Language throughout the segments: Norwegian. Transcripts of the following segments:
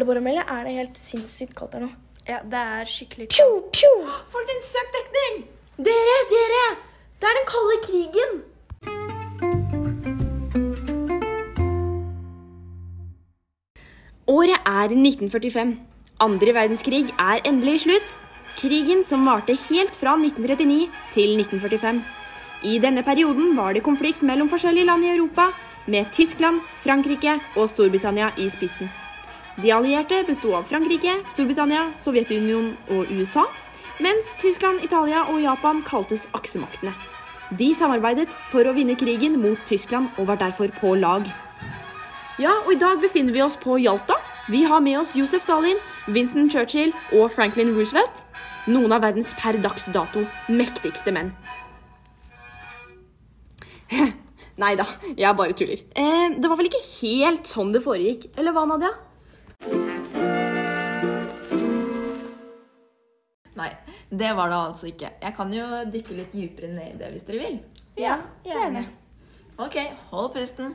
Er det bare meg, eller Er det helt sinnssykt kaldt her nå? Ja, det er skikkelig Pju, pju! Folkens, søk dekning! Dere, dere! Det er den kalde krigen! Året er 1945. Andre verdenskrig er endelig slutt. Krigen som varte helt fra 1939 til 1945. I denne perioden var det konflikt mellom forskjellige land i Europa, med Tyskland, Frankrike og Storbritannia i spissen. De allierte besto av Frankrike, Storbritannia, Sovjetunionen og USA, mens Tyskland, Italia og Japan kaltes aksemaktene. De samarbeidet for å vinne krigen mot Tyskland og var derfor på lag. Ja, og i dag befinner vi oss på Hjalta. Vi har med oss Josef Stalin, Winston Churchill og Franklin Roosevelt. Noen av verdens per dags dato mektigste menn. Nei da, jeg bare tuller. Eh, det var vel ikke helt sånn det foregikk, eller hva, Nadia? Det var det altså ikke. Jeg kan jo dykke litt dypere ned i det hvis dere vil. Ja, gjerne. Ok, hold pusten.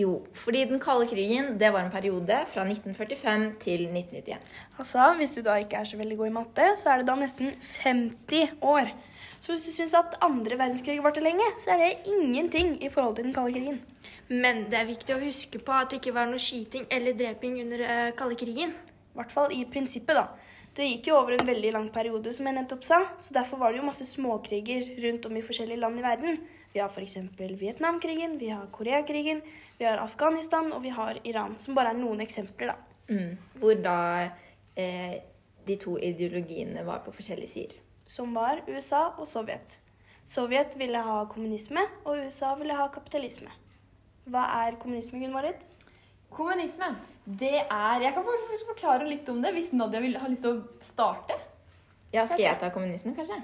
Jo, fordi den kalde krigen det var en periode fra 1945 til 1991. Altså, hvis du da ikke er så veldig god i matte, så er det da nesten 50 år. Så hvis du syns at andre verdenskrig varte lenge, så er det ingenting i forhold til den kalde krigen. Men det er viktig å huske på at det ikke var noe skyting eller dreping under uh, kalde krigen. I hvert fall i prinsippet, da. Det gikk jo over en veldig lang periode, som jeg nettopp sa, så derfor var det jo masse småkriger rundt om i forskjellige land i verden. Vi har f.eks. Vietnamkrigen, vi har Koreakrigen, vi har Afghanistan og vi har Iran, som bare er noen eksempler, da. Mm. Hvor da eh, de to ideologiene var på forskjellige sider. Som var USA og Sovjet. Sovjet ville ha kommunisme, og USA ville ha kapitalisme. Hva er kommunisme, Gunn-Marit? Kommunisme, det er Jeg kan faktisk forklare litt om det hvis Nadia vil, har lyst til å starte. Ja, Skal jeg ta kommunismen, kanskje?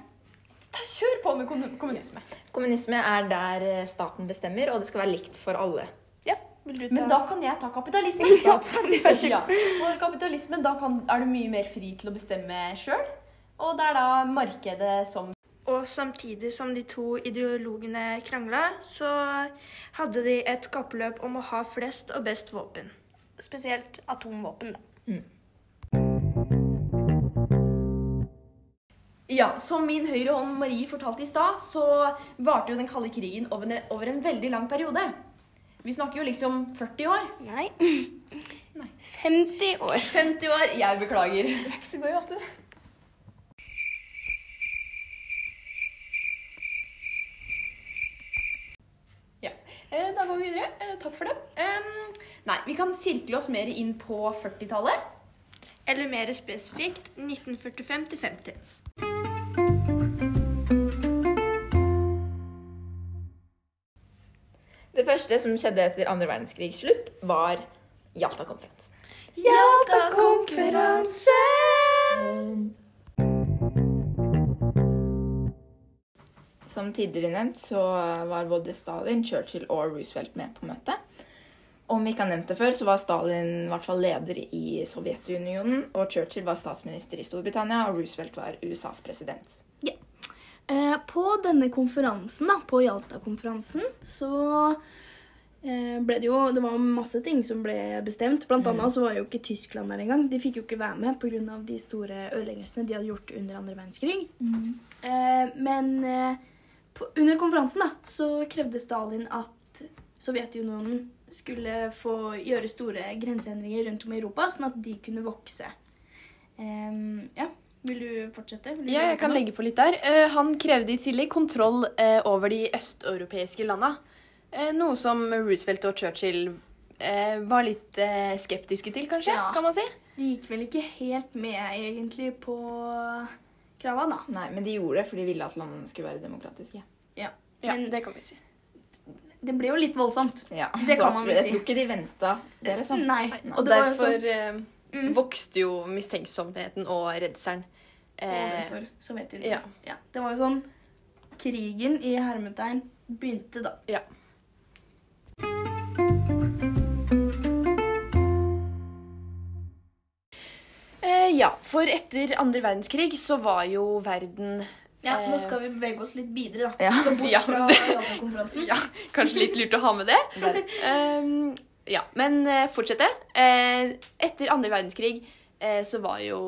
Ta, kjør på med kommunisme. Kommunisme er der eh, staten bestemmer, og det skal være likt for alle. Ja, vil du ta Men da kan jeg ta kapitalismen. Ja, for kapitalismen, da kan, er du mye mer fri til å bestemme sjøl. Og det er da markedet som Og samtidig som de to ideologene krangla, så hadde de et kappløp om å ha flest og best våpen. Spesielt atomvåpen, da. Ja, som min høyre hånd Marie fortalte i stad, så varte jo den kalde krigen over en, over en veldig lang periode. Vi snakker jo liksom 40 år. Nei. 50 år. 50 år. Jeg beklager. Jeg er ikke så god i matte. Ja. Eh, Da går vi videre. Eh, Takk for det. Um, nei, vi kan sirkle oss mer inn på 40-tallet. Eller mer spesifikt 1945 til 50. Det første som skjedde etter andre verdenskrig slutt, var Jalta-konferansen. Jalta-konferansen! Som tidligere nevnt så var både Stalin, Churchill og Roosevelt med på møtet. Om vi ikke har nevnt det før, så var Stalin i hvert fall leder i Sovjetunionen, og Churchill var statsminister i Storbritannia, og Roosevelt var USAs president. Eh, på denne konferansen, da, på Jalta-konferansen, så eh, ble det jo Det var masse ting som ble bestemt. Blant annet så var jo ikke Tyskland der engang. De fikk jo ikke være med pga. de store ødeleggelsene de hadde gjort under andre verdenskrig. Eh, men eh, på, under konferansen da, så krevde Stalin at Sovjetunionen skulle få gjøre store grenseendringer rundt om i Europa, sånn at de kunne vokse. Um, ja, vil du fortsette? Vil du Ja, jeg kan legge på litt der. Uh, Han krevde i tillegg kontroll uh, over de østeuropeiske landa. Uh, Noe som Roosevelt og Churchill var litt skeptiske til, kanskje? Ja. kan man si? De gikk vel ikke helt med egentlig på krava, da. Nei, men de gjorde det, for de ville at landene skulle være demokratiske. Ja. Ja, Men det kan vi si. det ble jo litt voldsomt. Ja, Det kan man vel si. Jeg tror ikke de venta det, liksom. Nei. Og det var derfor sånn eh, Mm. vokste jo mistenksomheten og redselen. Eh, overfor Sovjetunionen. ja. Det var jo sånn Krigen i hermetegn begynte da. ja. Ja, for etter andre verdenskrig så var jo verden Ja, Nå skal vi bevege oss litt videre, da. Ja. Vi skal bort Ja. fra Jalta-konferansen. Ja, kanskje litt lurt å ha med det. um, ja, men uh, fortsette. Eh, etter andre verdenskrig eh, så var jo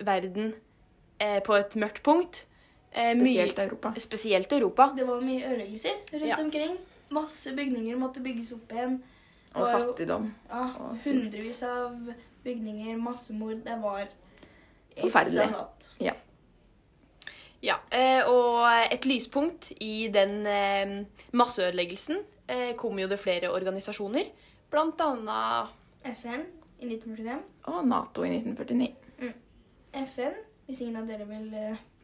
verden eh, på et mørkt punkt. Eh, Spesielt Europa. Spesielt Europa. Det var mye ødeleggelser rundt Ja. omkring. Masse bygninger måtte bygges opp igjen. Det Og var jo- fattigdom. Ja, Og hundrevis av bygninger, massemord. Det var Forferdelig. Ja. Ja, eh, og et lyspunkt i den eh, masseødeleggelsen eh, kom jo det flere organisasjoner. Blant annet FN i 1945. Og Nato i 1949. FN, hvis ingen av dere vil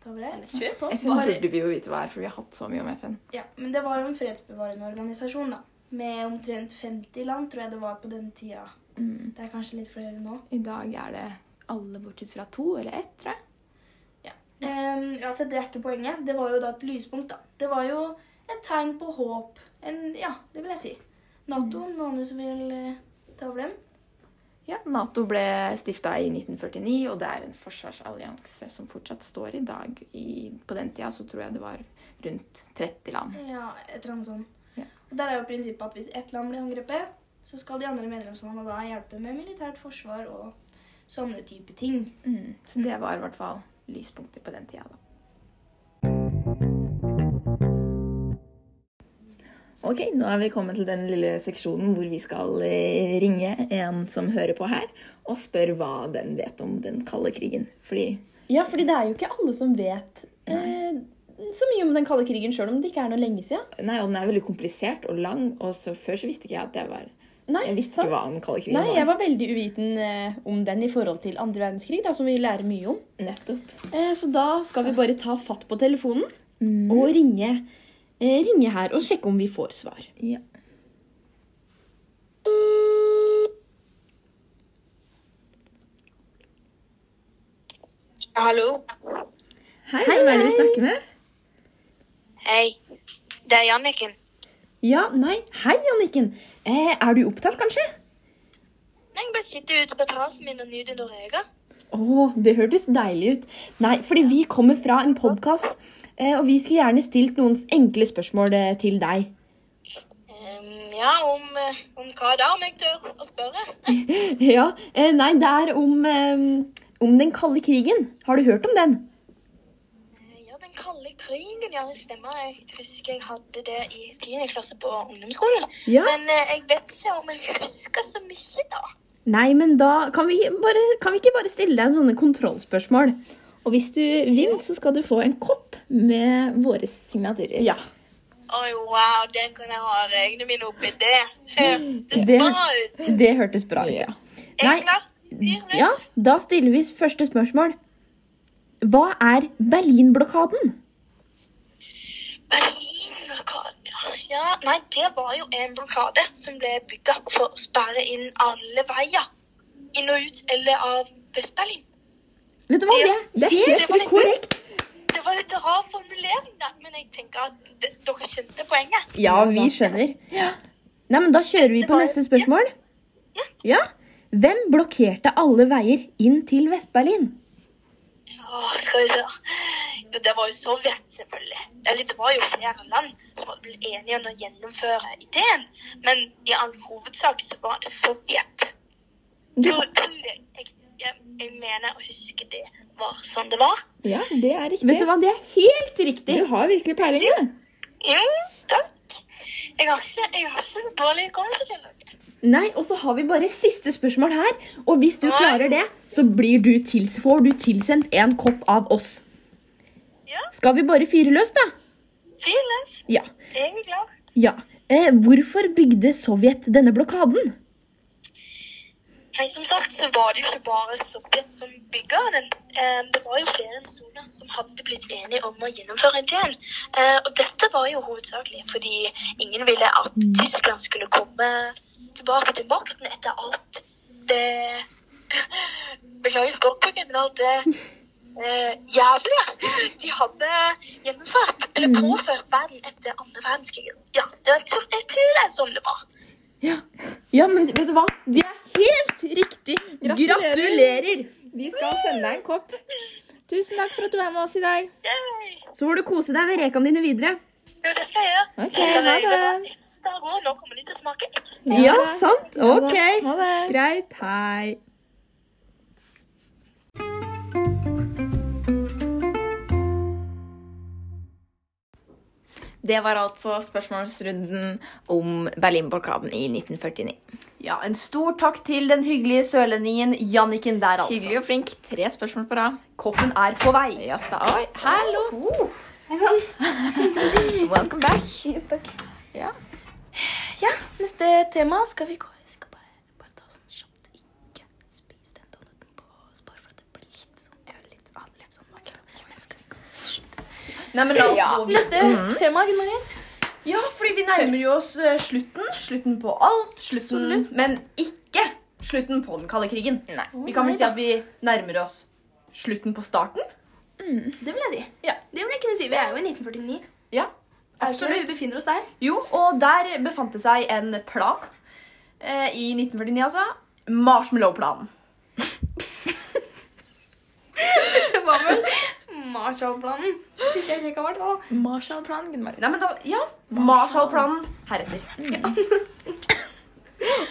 ta over her. Kjør på. FN burde vi jo vite hva er, for vi har hatt så mye om FN. Ja, men det var jo en fredsbevarende organisasjon, da. Med omtrent 50 land, tror jeg det var på den tida. Mm. Det er kanskje litt flere nå. I dag er det alle bortsett fra to eller ett, tror jeg. Um, så det er ikke poenget. Det var jo da et lyspunkt, da. Det var jo et tegn på håp. En, ja, det vil jeg si. Nato, noen som vil eh, ta over dem? Ja, Nato ble stifta i 1949, og det er en forsvarsallianse som fortsatt står i dag. I, på den tida så tror jeg det var rundt 30 land. Ja, et eller annet sånt. Ja. Og Der er jo prinsippet at hvis ett land blir angrepet, så skal de andre medlemslandene da hjelpe med militært forsvar og sånne type ting. Mm. Så det var i hvert fall lyspunkter på den tida, da. Ok, nå er vi kommet til den lille seksjonen hvor vi skal eh, ringe en som hører på her, og spørre hva den vet om den kalde krigen. Fordi Ja, fordi det er jo ikke alle som vet eh, så mye om den kalde krigen, sjøl om det ikke er noe lenge siden. Nei, og den er veldig komplisert og lang, og så før så visste ikke jeg at det var Nei, Jeg visste ikke hva den kalde krigen Nei, var. jeg var veldig uviten eh, om den i forhold til andre verdenskrig, da, som vi lærer mye om. Nettopp. Eh, så da skal vi bare ta fatt på telefonen Mm. og ringe, eh, ringe her og sjekke om vi får svar. Ja. Hallo. Hei, hvem er det vi snakker med? Hei. Det er Janniken. Ja, nei, hei Anniken. Eh, er du opptatt, kanskje? Jeg bare sitter ute på terrassen min og nyter Norega. Å, det hørtes deilig ut. Nei, fordi vi kommer fra en podkast, eh, og vi skulle gjerne stilt noen enkle spørsmål eh, til deg. Um, ja, om, eh, om hva da, om jeg tør å spørre? Ja, eh, nei, det er om, um, om den kalde krigen. Har du hørt om den? Det stemmer. Jeg husker jeg hadde det i 10. klasse på ungdomsskolen. Ja. Men eh, jeg vet ikke om jeg husker så mye da. Nei, men da kan vi, bare, kan vi ikke bare stille deg en sånne kontrollspørsmål? Og hvis du vinner, så skal du få en kopp med våre signaturer. Ja. Oi, wow, den kan jeg ha regnet mine oppi. Det hørtes Det- bra ut. Det hørtes bra ut, ja. Er Nei, du klar? Ja, da stiller vi første spørsmål. Hva er Berlinblokaden? Ja. ja. Nei, det var jo en blokade som ble bygga for å sperre inn alle veier. Inn og ut eller av Vest-Berlin. Vet du hva, det Det er helt helt litt, korrekt. Det var litt rar formulering, der, men jeg tenker at dere skjønte poenget. Ja, vi skjønner. Nei, men da kjører vi på neste spørsmål. Ja. Hvem blokkerte alle veier inn til Vest-Berlin? Åh, skal vi se. Det var jo Sovjet, selvfølgelig. Eller det var jo flere land som hadde blitt enige om å gjennomføre ideen. Men i all hovedsak så var det Sovjet. Tror, tror jeg, jeg, jeg, jeg mener å huske det var sånn det var. Ja, det er riktig. Vet du hva, det er helt riktig. Du har virkelig peiling, du. Jo, takk. Jeg har ikke, jeg har ikke så dårlig hukommelse til noe. Nei, og så har vi bare siste spørsmål her. Og hvis du klarer det, så blir du tils får du tilsendt en kopp av oss. Skal vi bare fyre løs, da? Fyrløs. Ja. Jeg er klar. ja. Eh, hvorfor bygde Sovjet denne blokaden? Nei, som sagt så var det jo ikke bare Sovjet som bygga den. Eh, Det var jo flere nasjoner som hadde blitt enige om å gjennomføre ideen. Eh, Og dette var jo hovedsakelig fordi ingen ville at Tyskland skulle komme tilbake til makten etter alt det Beklager språkbruken, men alt det eh, jævlige de hadde gjennomført, eller påført verden etter andre verdenskrig. Ja, det, jeg tror jeg tror det er sånn det var. Ja. ja, men vet du hva? Det er helt riktig. Gratulerer. Gratulerer. Vi skal sende deg en kopp. Tusen takk for at du er med oss i dag. Yay! Så får du kose deg ved rekene dine videre. Jo, det skal jeg gjøre. Okay, Jeg skal ha det. ekstra. Nå kommer de til å smake ekstra. Ja, sant? Ok. Greit. Hei. Det var altså spørsmålsrunden om Berlinblokaden i 1949. Ja, En stor takk til den hyggelige sørlendingen Janniken der, altså. Hyggelig og flink. Tre spørsmål på rad. Koppen er på vei. Jaså. Oi, hallo. Hei sann. Welcome back. Ja. Ja, neste tema skal vi gå Jeg skal bare, bare ta sånn kjapt. Ikke spis den donuten på spar, for det blir litt sånn Jeg er litt, ah, litt sånn mager. Men skal vi gå Slutt. Nei, men la oss Ja. gå videre. Neste tema, Gunn Marit. Ja, fordi vi nærmer jo oss eh, slutten. Slutten på alt. Slutten, men ikke slutten på den kalde krigen. Nei. Vi kan vel si at vi nærmer oss slutten på starten. Det vil jeg si. Ja. Det vil jeg kunne si. Vi er jo i 1949. Ja, det? Vi befinner oss der. Jo, og der befant det seg en plan eh, i 1949, altså. Marshmallow-planen. Det var vel Marshall-planen. Synes jeg sjekket i hvert. Marshallplanen, Gunn-Marit. Nei, men da, ja, Marshall-planen heretter.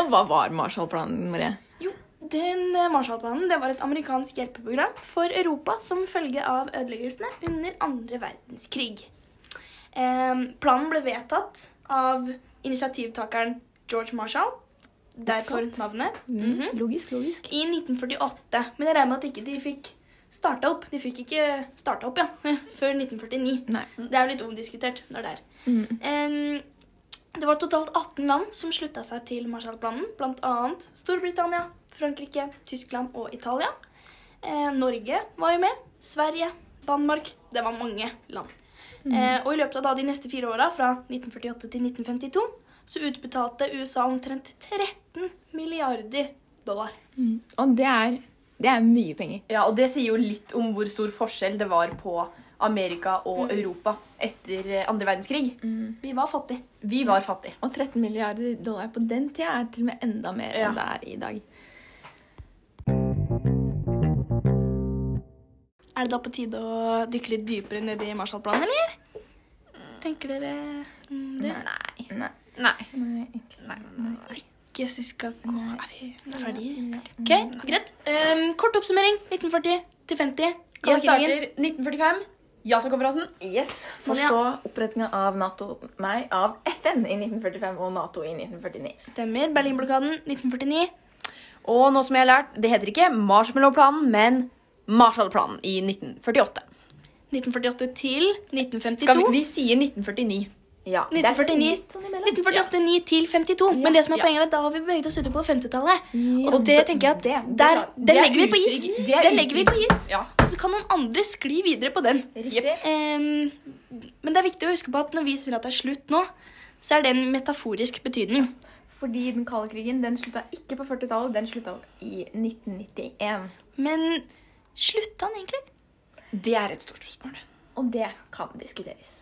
Og hva var Marshallplanen, Marie? Jo, den eh, Marshall-planen det var et amerikansk hjelpeprogram for Europa som følge av ødeleggelsene under andre verdenskrig. Eh, planen ble vedtatt av initiativtakeren George Marshall, derfor navnet, Mhm. Logisk, logisk. i 1948. Men jeg regner med at ikke de fikk starta opp. De fikk ikke starta opp, ja, før 1949. Nei. Det er jo litt omdiskutert når det er. Mm. Um, det var totalt 18 land som slutta seg til Marshallplanen, bl.a. Storbritannia, Frankrike, Tyskland og Italia. Eh, Norge var jo med. Sverige, Danmark. Det var mange land. Eh, og i løpet av de neste fire åra, fra 1948 til 1952, så utbetalte USA omtrent 13 milliarder dollar. Mm. Og det er, det er mye penger. Ja, og det sier jo litt om hvor stor forskjell det var på Amerika og Europa etter eh, andre verdenskrig. Vi var fattige. Vi var fattige. Og 13 milliarder dollar på den tida er til og med enda mer Ja. enn det er i dag. Er det da på tide å dykke litt dypere ned i Marshallplanen, eller? Tenker dere det? Nei. Nei. Nei. Nei. Nei. Nei. Så vi skal gå Er vi ferdige? Ok, greit. Um, kort oppsummering. 1940 til 50. Jeg starter 1945. Jalta-konferansen. Yes. For så opprettinga av NATO Nei, av FN i 1945 og Nato i 1949. Stemmer. Berlinblokaden 1949. Og nå som jeg har lært, det heter ikke Marshmallow-planen, men Marshall-planen i 1948. 1948 til 1952. Skal vi, vi sier 1949. Ja, er 1949. litt sånn 1948 til 52. Men det som er poenget er at da har vi beveget oss utover på 50-tallet. Ja. Og det tenker jeg at Det- det der, den er legger vi på is. Den legger vi på is. Ja. Og så kan noen andre skli videre på den. Riktig. Men det er viktig å huske på at når vi sier at det er slutt nå, så er det en metaforisk betydning. Fordi den kalde krigen den slutta ikke på 40-tallet, den slutta i 1991. Men slutta den egentlig? Det er et stort spørsmål. Og det kan diskuteres.